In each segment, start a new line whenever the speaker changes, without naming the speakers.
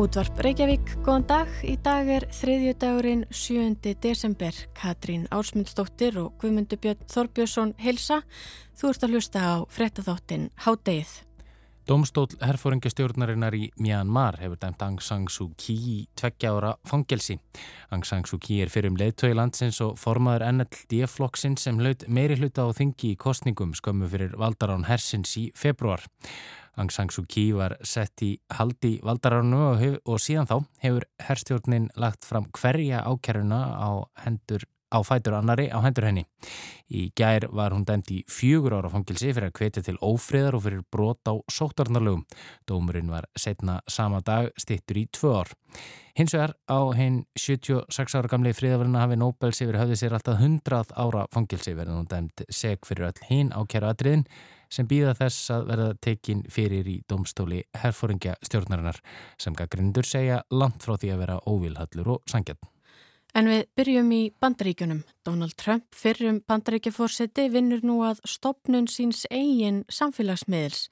Útvarp Reykjavík, góðan dag. Í dag er þriðju dagurinn 7. desember. Katrín Ársmundsdóttir og Guðmundur Björn Þorbjörnsson hilsa. Þú ert að hlusta á frettatháttin Hádegið.
Dómstól herfóringastjórnarinnar í Myanmar hefur dæmt Aung San Suu Kyi tveggja ára fangelsi. Aung San Suu Kyi er fyrir um leittói landsins og formaður NLD-flokksinn sem hlaut meiri hluta á þingi í kostningum skömmu fyrir valdarán hersins í februar. Aung San Suu Kyi var sett í haldi valdararnu og, síðan þá hefur herstjórnin lagt fram hverja ákjæruna á, hendur, á fætur annari á hendur henni. Í gær var hún dæmt í fjögur ára fangilsi fyrir að kvetja til ófriðar og fyrir brot á sóttarnarlögum. Dómurinn var setna sama dag stittur í tvö ár. Hins vegar á henn 76 ára gamli fríðaverðina hafi Nobels yfir höfði sér alltaf 100 ára fangilsi verðan hún dæmt seg fyrir öll hinn ákjæru atriðin sem býða þess að verða tekin fyrir í domstóli herfóringja stjórnarinnar sem gaggrindur segja langt frá því að vera óvilhallur og sangjarn.
En við byrjum í bandaríkunum. Donald Trump, fyrrum bandaríkjafórseti, vinnur nú að stopnun síns eigin samfélagsmiðils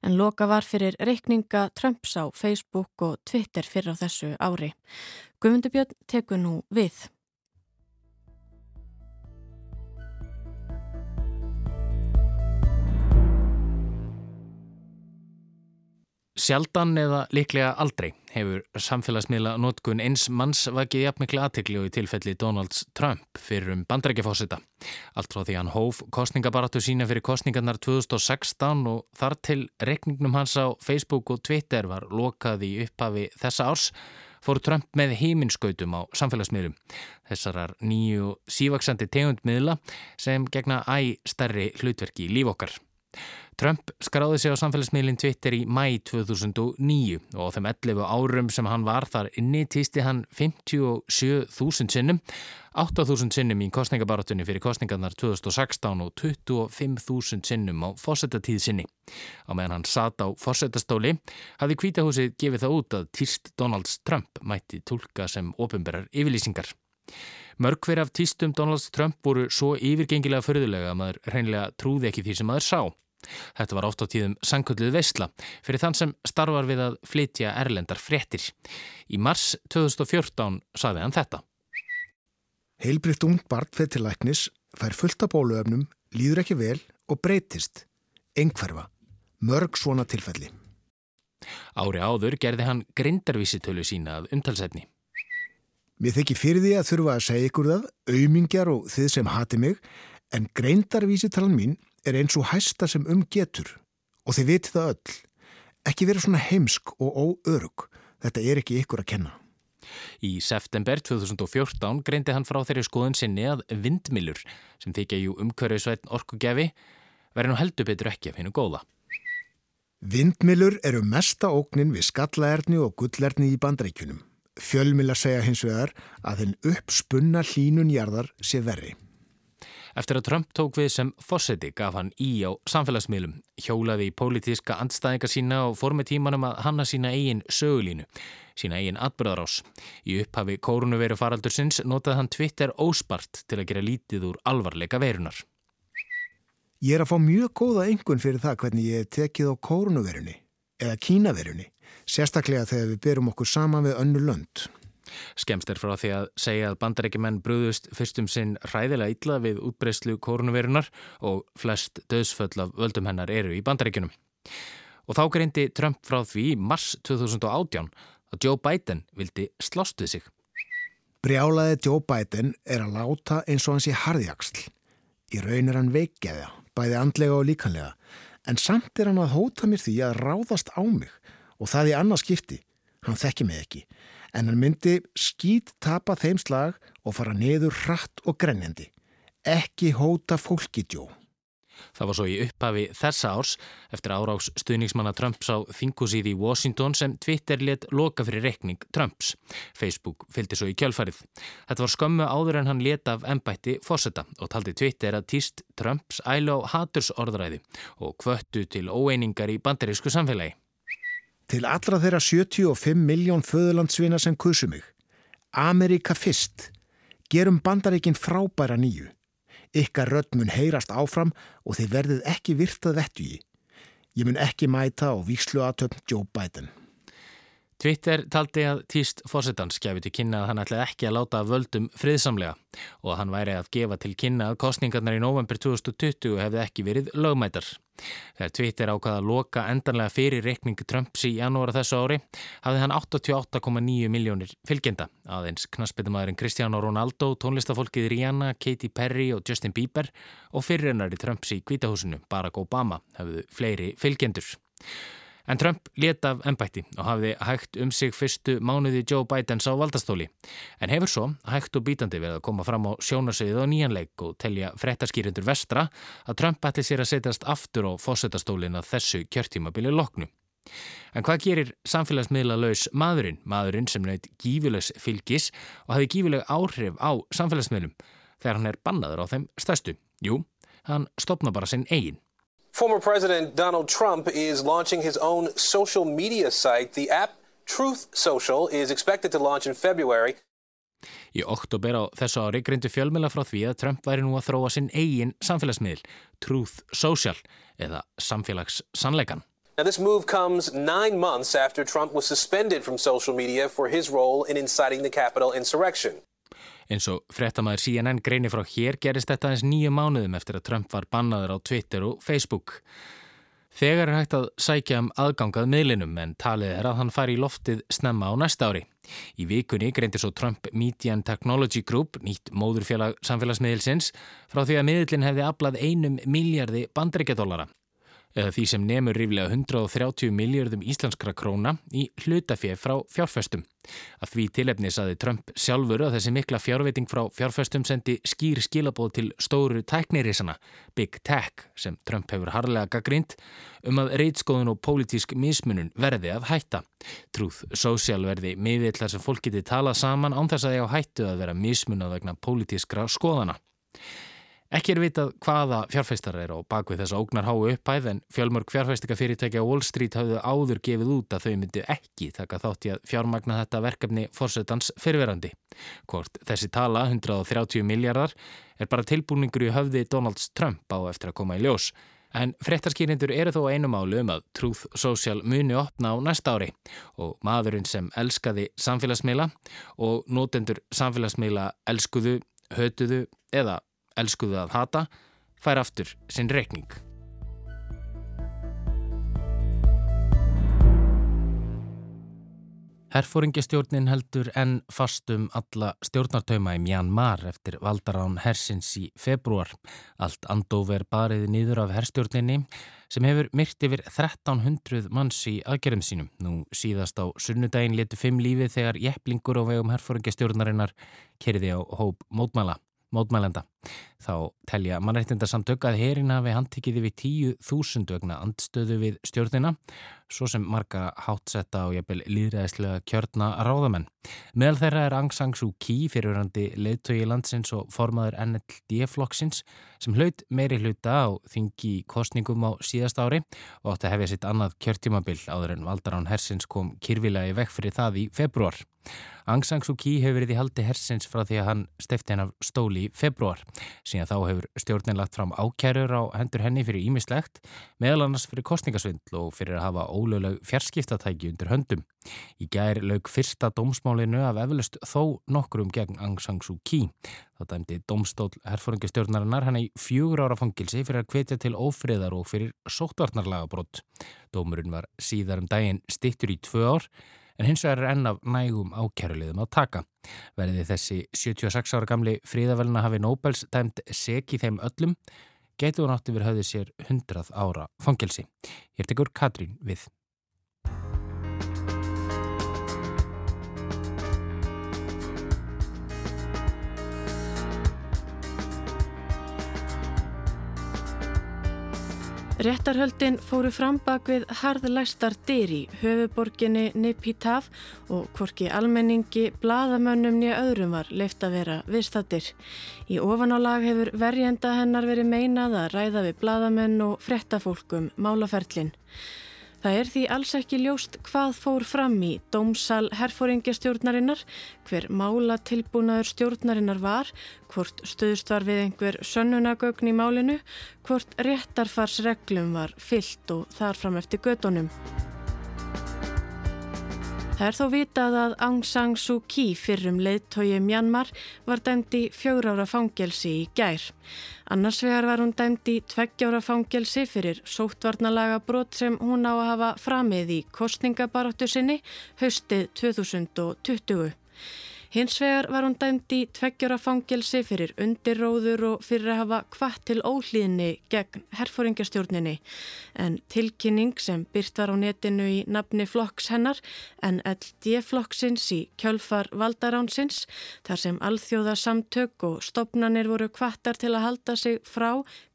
en loka var fyrir reikninga Trumps á Facebook og Twitter fyrir á þessu ári. Guðmundubjörn tekur nú við.
Sjaldan eða líklega aldrei hefur samfélagsmiðla notkun eins manns vakið jafnmikli aðtikli og í tilfelli Donalds Trump fyrir um bandrækjafósita. Allt frá því hann hóf kostningabaratu sína fyrir kostningarnar 2016 og þar til rekningnum hans á Facebook og Twitter var lokað í upphafi þessa árs fór Trump með heiminskautum á samfélagsmiðlum. Þessarar nýju sívaksandi tegundmiðla sem gegna æg stærri hlutverki í líf okkar. Trump skráði sig á samfélagsmiðlinn Twitter í mæ 2009 og á þeim 11 árum sem hann var þar inni týsti hann 57.000 sinnum, 8.000 sinnum í kostningabarátunni fyrir kostningarnar 2016 og 25.000 sinnum á fósettatíð sinni. Á meðan hann sat á fósettastóli hafði kvítahúsið gefið það út að týst Donalds Trump mætti tólka sem ofinberar yfirlýsingar. Mörg hver af týstum Donalds Trump voru svo yfirgengilega förðulega að maður hreinlega trúði ekki því sem maður sá. Þetta var oft á tíðum sangkvöldluð veistla fyrir þann sem starfar við að flytja erlendar fréttir. Í mars 2014 saði hann þetta.
Heilbriðt ung barn fyrir til læknis, fær fullt af bóluöfnum, líður ekki vel og breytist. Engferfa. Mörg svona tilfelli.
Ári áður gerði hann grindarvísitölu sína að umtalsefni.
Mér þykki fyrir því að þurfa að segja ykkur það, auðmingjar og þið sem hati mig, en greindarvísitalan mín er eins og hæsta sem um getur og þið vitið það öll. Ekki vera svona heimsk og óörug. Þetta er ekki ykkur að kenna.
Í september 2014 greindi hann frá þeirri skoðun sinni að vindmilur sem þykja jú umkörðisvætn orkugefi verði nú heldur betur ekki að finna góða.
Vindmilur eru mesta óknin við skallaerni og gullerni í bandreikunum. Fjölmila segja hins vegar að þinn uppspunna hlínunjarðar sé verri.
Eftir að Trump tók við sem fósetti gaf hann í á samfélagsmiðlum, hjólaði í pólitíska andstæðinga sína og fór með tímanum að hanna sína eigin sögulínu, sína eigin atbyrðarás. Í upphafi kórunveru faraldur sinns notaði hann Twitter óspart til að gera lítið úr alvarleika verunar.
Ég er að fá mjög góða engun fyrir það hvernig ég tekið á kórunverunni eða kínaverunni, sérstaklega þegar við berum okkur saman við önnu lönd.
Skemst er frá því að segja að bandarækjumenn brúðust fyrstum sinn ræðilega illa við útbreyslu kórnuverunar og flest döðsföll af völdum hennar eru í bandarækjunum. Og þá greindi Trump frá því í mars 2018 að Joe Biden vildi slást við sig.
Brjálaði Joe Biden er að láta eins og hans í harðjagsl. Í raun er hann veikjaða, bæði andlega og líkanlega, en samt er hann að hóta mér því að ráðast á mig og það í annars skipti. Hann þekki mig ekki en hann myndi skýt tapa þeim slag og fara niður hratt og grenjandi. Ekki hóta fólkidjó.
Það var svo í upphafi þessa árs eftir árás stuðningsmanna Trumps á þingusíði í Washington sem Twitter let loka fyrir rekning Trumps. Facebook fylgdi svo í kjálfarið. Þetta var skömmu áður en hann let af ennbætti fórseta og taldi Twitter að týst Trumps ælu á hatursorðræði og kvöttu til óeiningar í bandarísku samfélagi.
Til allra þeirra 75 miljón föðurlandsvina sem kursu mig. Amerika fyrst. Gerum bandaríkin frábæra nýju. Ykkar rödd mun heyrast áfram og þið verðið ekki virtað vettu í. Ég mun ekki mæta á víkslu aðtöfn Joe Biden.
Twitter taldi að týst fósittans gefi til kynna að hann ætlaði ekki að láta völdum friðsamlega og að hann væri að gefa til kynna að kostningarnar í november 2020 hefði ekki verið lögmætar. Þegar Twitter ákvaða að loka endanlega fyrir reikningi Trumps í janúara þessu ári hafði hann 88,9 miljónir fylgjenda. Aðeins knaspitumæðurinn Cristiano Ronaldo, tónlistafólkið Rihanna, Katy Perry og Justin Bieber og fyrirrennari Trumps í Kvítahúsinu, Barack Obama, hefðu fleiri fylgjendur. En Trump leta af ennbætti og hafði hægt um sig fyrstu mánuði Joe Bidens á valdastóli. En hefur svo hægt og bítandi verið að koma fram á sjónasögið á nýjanleik og telja frettaskýrindur vestra að Trump ætti sér að setjast aftur á fósetastólin að þessu kjörtímabili loknu. En hvað gerir samfélagsmiðla laus maðurinn? Maðurinn sem nöyt gífilegs fylgis og hafi gífileg áhrif á samfélagsmiðlum þegar hann er bannaður á þeim stærstu. Jú, hann stopna bara sinn eigin.
Former President Donald Trump is launching his own social media site. The app Truth Social is expected to launch in February.
Í oktober á þessu ári grindu fjölmjöla frá því að Trump væri nú að þróa sinn eigin samfélagsmiðl, Truth Social, eða samfélagssannleikan.
Now this move comes nine months after Trump was suspended from social media for his role in inciting the Capitol insurrection.
Eins og frettamæður CNN greini frá hér gerist þetta eins nýju mánuðum eftir að Trump var bannaður á Twitter og Facebook. Þegar er hægt að sækja um aðgangað miðlinum en talið er að hann fari í loftið snemma á næsta ári. Í vikunni greindi svo Trump Media and Technology Group, nýtt móðurfélag samfélagsmiðilsins, frá því að miðlinn hefði aflað einum miljardi bandryggjadólara eða því sem nemur ríflega 130 miljardum íslenskra króna í hlutafið frá fjárfestum. Að því tilefni saði Trump sjálfur að þessi mikla fjárveiting frá fjárfestum sendi skýr skilabóð til stóru tæknirísana, Big Tech, sem Trump hefur harlega gaggrínt, um að reitskóðun og pólitísk mismunun verði að hætta. Trúð sósjál verði miðvillar sem fólk geti talað saman án þess að ég á hættu að vera mismunað vegna pólitískra skoðana. Ekki er vitað hvaða fjárfæstar er á bakvið þessa ógnar háu uppæð en fjölmörg fjárfæstikafyrirtækja á Wall Street hafðu áður gefið út að þau myndi ekki taka þátt í að fjármagna þetta verkefni fórsetans fyrirverandi. Hvort þessi tala, 130 miljardar, er bara tilbúningur í höfði Donalds Trump á eftir að koma í ljós. En frettarskýrindur eru þó einum álu um að Truth Social muni opna á næsta ári og maðurinn sem elskaði samfélagsmiðla og nótendur samfélagsmiðla elskuðu, hötuðu eða elskuðu að hata, fær aftur sinn reikning. Herfóringastjórnin heldur enn fastum alla stjórnartauma í Mjanmar eftir valdarán hersins í februar. Allt andóver bariði nýður af herstjórninni sem hefur myrt yfir 1300 manns í aðgerðum sínum. Nú síðast á sunnudaginn letu fimm lífið þegar jepplingur á vegum herfóringastjórnarinnar kerði á hóp mótmæla mótmælenda. Þá telja mannreitindarsamtök að herin hafi handtikið við 10.000 vegna andstöðu við stjórnina, svo sem marga hátsetta og jæfnvel líðræðislega kjörna ráðamenn. Meðal þeirra er Aung San Suu Kyi fyrirhandi leðtögi landsins og formaður NLD-flokksins sem hlaut meiri hluta á þingi kostningum á síðast ári og átti að hefja sitt annað kjörtjumabill áður en Valdarán Hersins kom kyrfilega í vekk fyrir það í februar. Aung San Suu Kyi hefur verið í haldi hersins frá því að hann stefti henn af stóli í februar. Síðan þá hefur stjórnin lagt fram ákjærur á hendur henni fyrir ímislegt, meðal annars fyrir kostningasvindl og fyrir að hafa ólögleg fjarskiptatæki undir höndum. Í gær lög fyrsta dómsmálinu af eflust þó nokkrum gegn Aung San Suu Kyi. Þá dæmdi domstól herfóringastjórnarinnar hann í fjögur ára fangilsi fyrir að hvetja til ófriðar og fyrir sóttvarnarlaga brott. Dómurinn var síðar um daginn stittur í tvö ár en hins vegar er enn af nægum ákjærulegum á taka. Verði þessi 76 ára gamli fríðavelna hafi Nobels tæmt seg í þeim öllum, getur hún átti verið höfðið sér 100 ára fangelsi. Hér tekur Katrín við.
Réttarhöldin fóru fram bak við harðlæstar dyr í höfuborginni Nipitaf og hvorki almenningi, bladamönnum nýja öðrum var leift að vera viðstattir. Í ofanálag hefur verjenda hennar verið meinað að ræða við bladamenn og frettafólkum málaferlin. Það er því alls ekki ljóst hvað fór fram í dómsal herfóringjastjórnarinnar, hver mála tilbúnaður stjórnarinnar var, hvort stöðst var við einhver sönnunagögn í málinu, hvort réttarfarsreglum var fyllt og þar fram eftir gödunum. Það er þó vitað að Aung San Suu Kyi fyrrum leiðtói Mjanmar var dæmd í fjórára fangelsi í gær. Annars vegar var hún dæmd í tveggjára fangelsi fyrir sóttvarnalaga brot sem hún á að hafa framið í kostningabaróttu sinni haustið 2020. Hins vegar var hún dæmd í tveggjara fangelsi fyrir undirróður og fyrir að hafa kvart til óhlýðinni gegn herfóringjastjórninni en tilkynning sem byrt var á netinu í nafni flokks hennar en LD-flokksins í kjölfar valdaránsins þar sem alþjóða samtök og stopnanir voru kvartar til að halda sig frá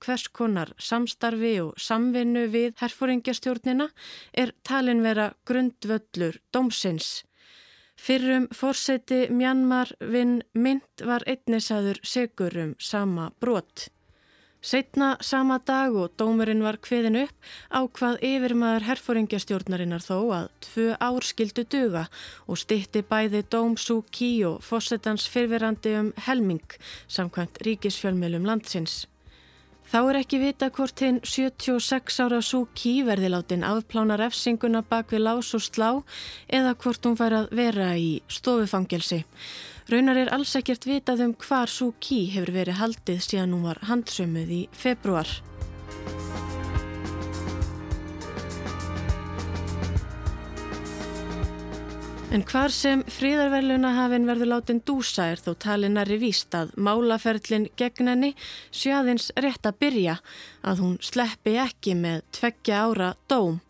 hvers konar samstarfi og samvinnu við herfóringjastjórnina er talin vera grundvöllur dómsins. Fyrrum fórseti Mjanmar vinn mynd var einnisaður segur um sama brot. Seitna sama dag og dómurinn var kveðin upp á hvað yfirmaður herfóringjastjórnarinnar þó að tvö ár skildu duga og stitti bæði dóm Sú Kí og fórsetans fyrverandi um helming samkvæmt ríkisfjölmjölum landsins. Þá er ekki vita hvort hinn 76 ára Sú Kí verði látin afplána refsinguna bak við lás og slá eða hvort hún fær að vera í stofufangelsi. Raunar er alls ekkert vitað um hvar Sú Kí hefur verið haldið síðan hún var handsömuð í februar. En hvar sem fríðarverlunahafinn verður látin dúsa er þó talinari víst að málaferlin gegn henni sjöðins rétt að byrja að hún sleppi ekki með tveggja ára dóm.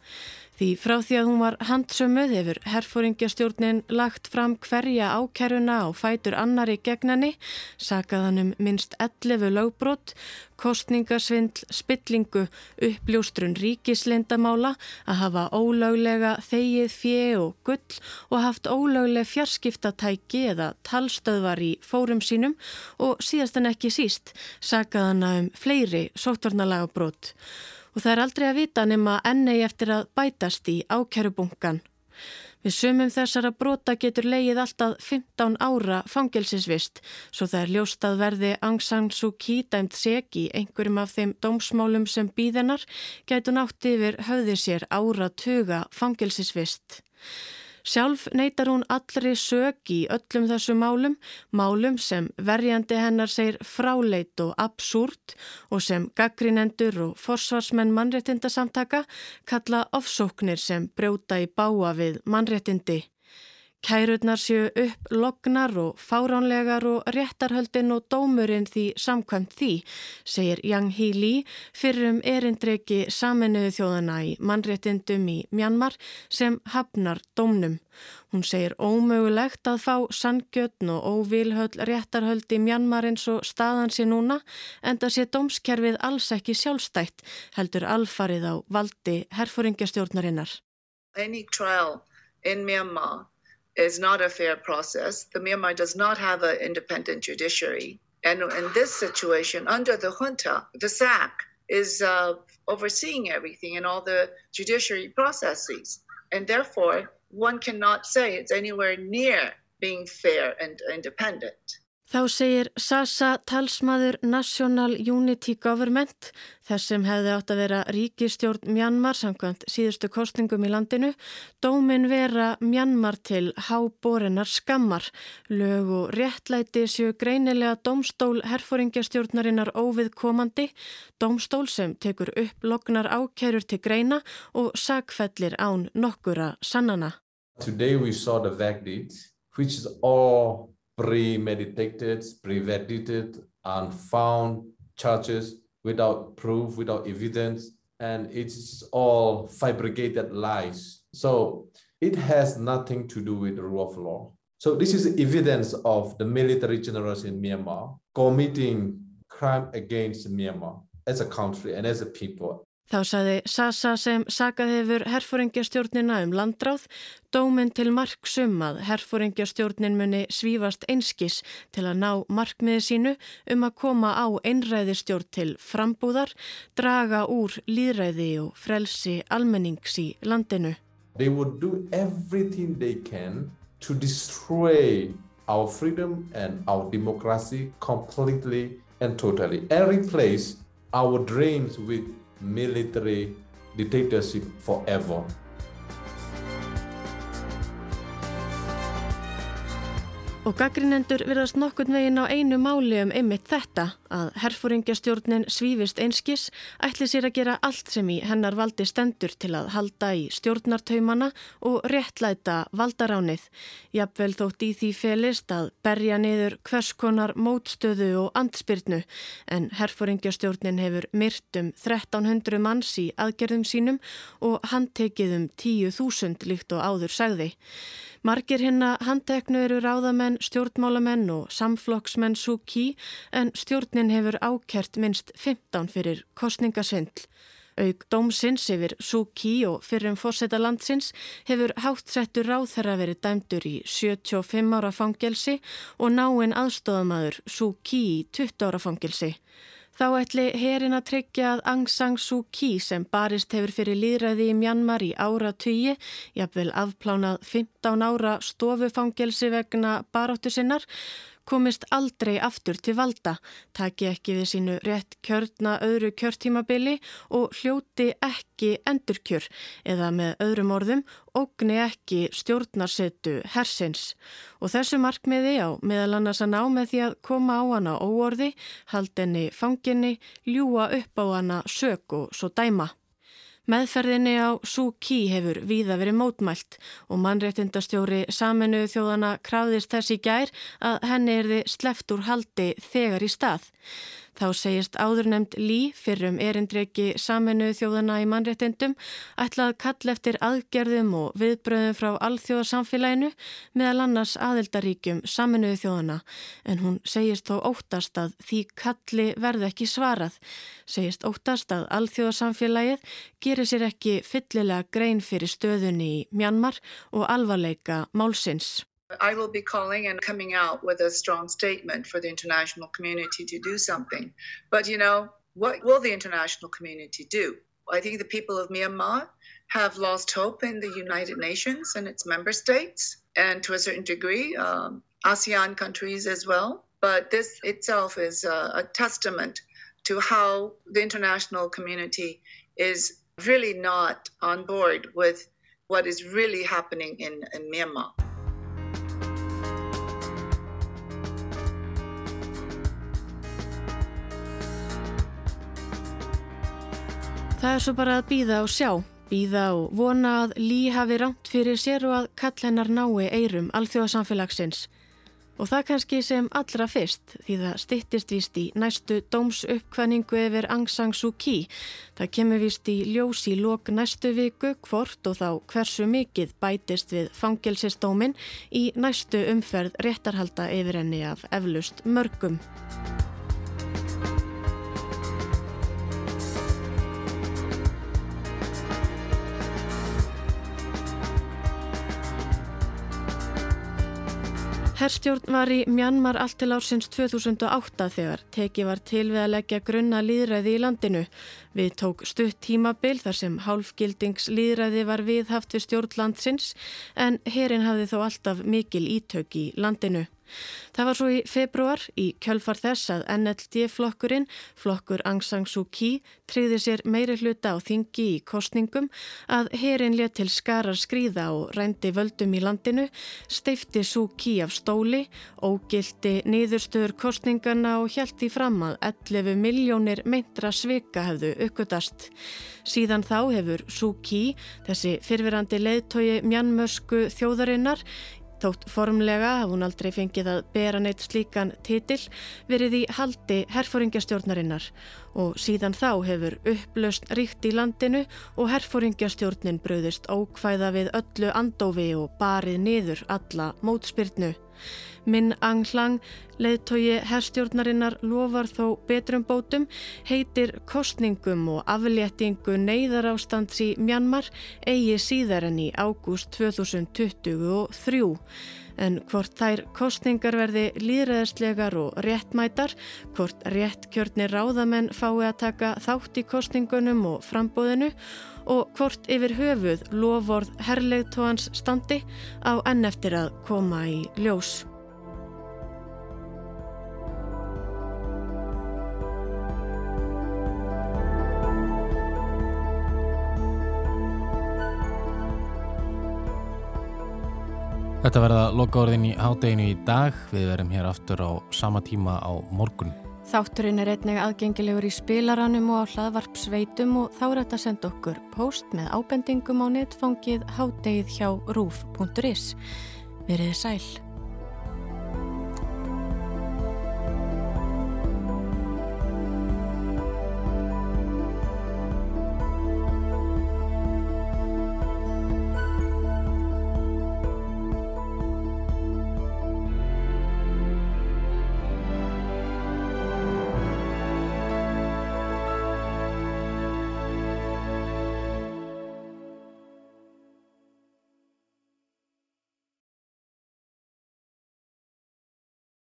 Því frá því að hún var handsömuð hefur herfóringjastjórnin lagt fram hverja ákeruna á fætur annari gegnani, sakaðan um minst 11 lögbrott, kostningasvindl, spillingu, uppljóstrun ríkislindamála, að hafa ólöglega þegið fjö og gull og haft ólögleg fjarskiptatæki eða talstöðvar í fórum sínum og síðast en ekki síst sakaðan um fleiri sótvarnalaga brott og það er aldrei að vita nema ennegi eftir að bætast í ákærubunkan. Við sumum þessara brota getur leið alltaf 15 ára fangelsisvist svo það er ljóst að verði Aung San Suu Kyi dæmt seg í einhverjum af þeim dómsmálum sem býðinar getur nátt yfir höfði sér ára tuga fangelsisvist. Sjálf neytar hún allri sög í öllum þessu málum, málum sem verjandi hennar segir fráleit og absúrt og sem gaggrinendur og forsvarsmenn mannréttindasamtaka kalla ofsóknir sem brjóta í báa við mannréttindi. Kærurnar séu upp lognar og fáránlegar og réttarhöldin og dómurinn því samkvæmt því, segir Yang Hee Lee fyrir um erindreki saminuðu þjóðana í mannréttindum í Mjanmar sem hafnar dómnum. Hún segir ómögulegt að fá sangjötn og óvilhöll réttarhöld í Mjanmar eins og staðan sé núna en það sé dómskerfið alls ekki sjálfstætt heldur alfarið á valdi herfóringjastjórnarinnar.
Any trial in Myanmar is not a fair process. The Myanmar does not have an independent judiciary. And in this situation, under the junta, the SAC is uh, overseeing everything and all the judiciary processes. And therefore, one cannot say it's anywhere near being fair and independent.
Þá segir Sasa talsmaður National Unity Government, þess sem hefði átt að vera ríkistjórn Mjanmar samkvæmt síðustu kostningum í landinu, dómin vera Mjanmar til háborinnar skammar. Lög og réttlæti séu greinilega domstól herfóringjastjórnarinnar óvið komandi, domstól sem tekur upp lognar ákerur til greina og sagfellir án nokkura sannana.
Premeditated, premeditated, and found charges without proof, without evidence, and it's all fabricated lies. So it has nothing to do with the rule of law. So this is evidence of the military generals in Myanmar committing crime against Myanmar as a country and as a people.
Þá saði Sasa sem sakað hefur herfóringjastjórnina um landráð dóminn til marksum að herfóringjastjórnin muni svífast einskis til að ná markmiði sínu um að koma á einræðistjórn til frambúðar, draga úr líðræði og frelsi almennings í landinu.
They would do everything they can to destroy our freedom and our democracy completely and totally and replace our dreams with military dictatorship forever.
Og gaggrinendur virðast nokkurn veginn á einu máli um einmitt þetta að herfóringjastjórnin svífist einskis ætli sér að gera allt sem í hennar valdi stendur til að halda í stjórnartaumana og réttlæta valdaránið. Jafnvel þótt í því felist að berja niður hverskonar mótstöðu og andspyrnu en herfóringjastjórnin hefur myrt um 1300 manns í aðgerðum sínum og handtekið um 10.000 líkt og áður sagði. Margir hinna handteknu eru ráðamenn, stjórnmálamenn og samflokksmenn Suki en stjórnin hefur ákert minst 15 fyrir kostningasvindl. Aug dómsins yfir Suki og fyrrum fórseta landsins hefur háttsettur ráð þeirra verið dæmdur í 75 ára fangelsi og náinn aðstofamaður Suki í 20 ára fangelsi. Þá ætli herin að tryggja að Aung San Suu Kyi sem barist hefur fyrir líðræði í Mjanmar í ára tugi, jafnvel afplánað 15 ára stofufangelsi vegna baráttu sinnar, komist aldrei aftur til valda, taki ekki við sínu rétt kjörna öðru kjörtímabili og hljóti ekki endurkjör eða með öðrum orðum ógni ekki stjórnarsetu hersins. Og þessu markmiði á meðal annars að ná með því að koma á hana óorði, haldinni fanginni, ljúa upp á hana sök og svo dæma. Meðferðinni á Suu Kyi hefur víða verið mótmælt og mannréttindastjóri saminuðu þjóðana krafðist þess í gær að henni erði sleft úr haldi þegar í stað. Þá segist áðurnemd Lí fyrrum erindreiki saminu þjóðana í mannréttindum ætlað kall eftir aðgerðum og viðbröðum frá alþjóðarsamfélaginu meðal annars aðildaríkjum saminu þjóðana en hún segist þó óttast að því kalli verði ekki svarað. Segist óttast að alþjóðarsamfélagið gerir sér ekki fyllilega grein fyrir stöðunni í Mjanmar og alvarleika málsins.
I will be calling and coming out with a strong statement for the international community to do something. But, you know, what will the international community do? I think the people of Myanmar have lost hope in the United Nations and its member states, and to a certain degree, um, ASEAN countries as well. But this itself is a, a testament to how the international community is really not on board with what is really happening in, in Myanmar.
Það er svo bara að býða og sjá, býða og vona að Lí hafi rámt fyrir sér og að kall hennar nái eirum alþjóðasamfélagsins. Og það kannski sem allra fyrst því það stittist vist í næstu dómsuppkvæningu yfir Aung San Suu Kyi. Það kemur vist í ljós í lok næstu viku hvort og þá hversu mikið bætist við fangelsistómin í næstu umferð réttarhalda yfir henni af eflust mörgum. Herstjórn var í Mjanmar allt til ársins 2008 þegar teki var til við að leggja grunna líðræði í landinu. Við tók stutt tímabil þar sem hálfgildingslýðræði var viðhaft við stjórnlandsins en herin hafði þó alltaf mikil ítök í landinu. Það var svo í februar í kjölfar þess að NLD-flokkurinn, flokkur Aung San Suu Kyi, triði sér meiri hluta á þingi í kostningum að herin let til skarar skrýða og rændi völdum í landinu, steifti Suu Kyi af stóli, ógildi niðurstöður kostningana og hjælti fram að 11 miljónir meintra svika hefðu uppgötast. Síðan þá hefur Suu Kyi, þessi fyrfirandi leiðtogi mjannmösku þjóðarinnar, Þótt formlega hafði hún aldrei fengið að bera neitt slíkan titil verið í haldi herfóringjastjórnarinnar og síðan þá hefur upplaust ríkt í landinu og herfóringjastjórnin bröðist ókvæða við öllu andófi og barið niður alla mótspyrnu. Minn Anglang, leiðtogi herstjórnarinnar lofar þó betrum bótum, heitir kostningum og afléttingu neyðar ástands í Mjanmar eigi síðar enn í ágúst 2023. En hvort þær kostningar verði líðræðislegar og réttmætar, hvort réttkjörni ráðamenn fái að taka þátt í kostningunum og frambóðinu og hvort yfir höfuð lofórð herrleigtóans standi á enn eftir að koma í ljós.
Þetta verða loka orðin í hádeginu í dag. Við verum hér aftur á sama tíma á morgun.
Þátturinn er einnig aðgengilegur í spilaranum og á hlaðvarpsveitum og þá er þetta að senda okkur post með ábendingum á netfangið hádegið hjá rúf.is. Verið sæl.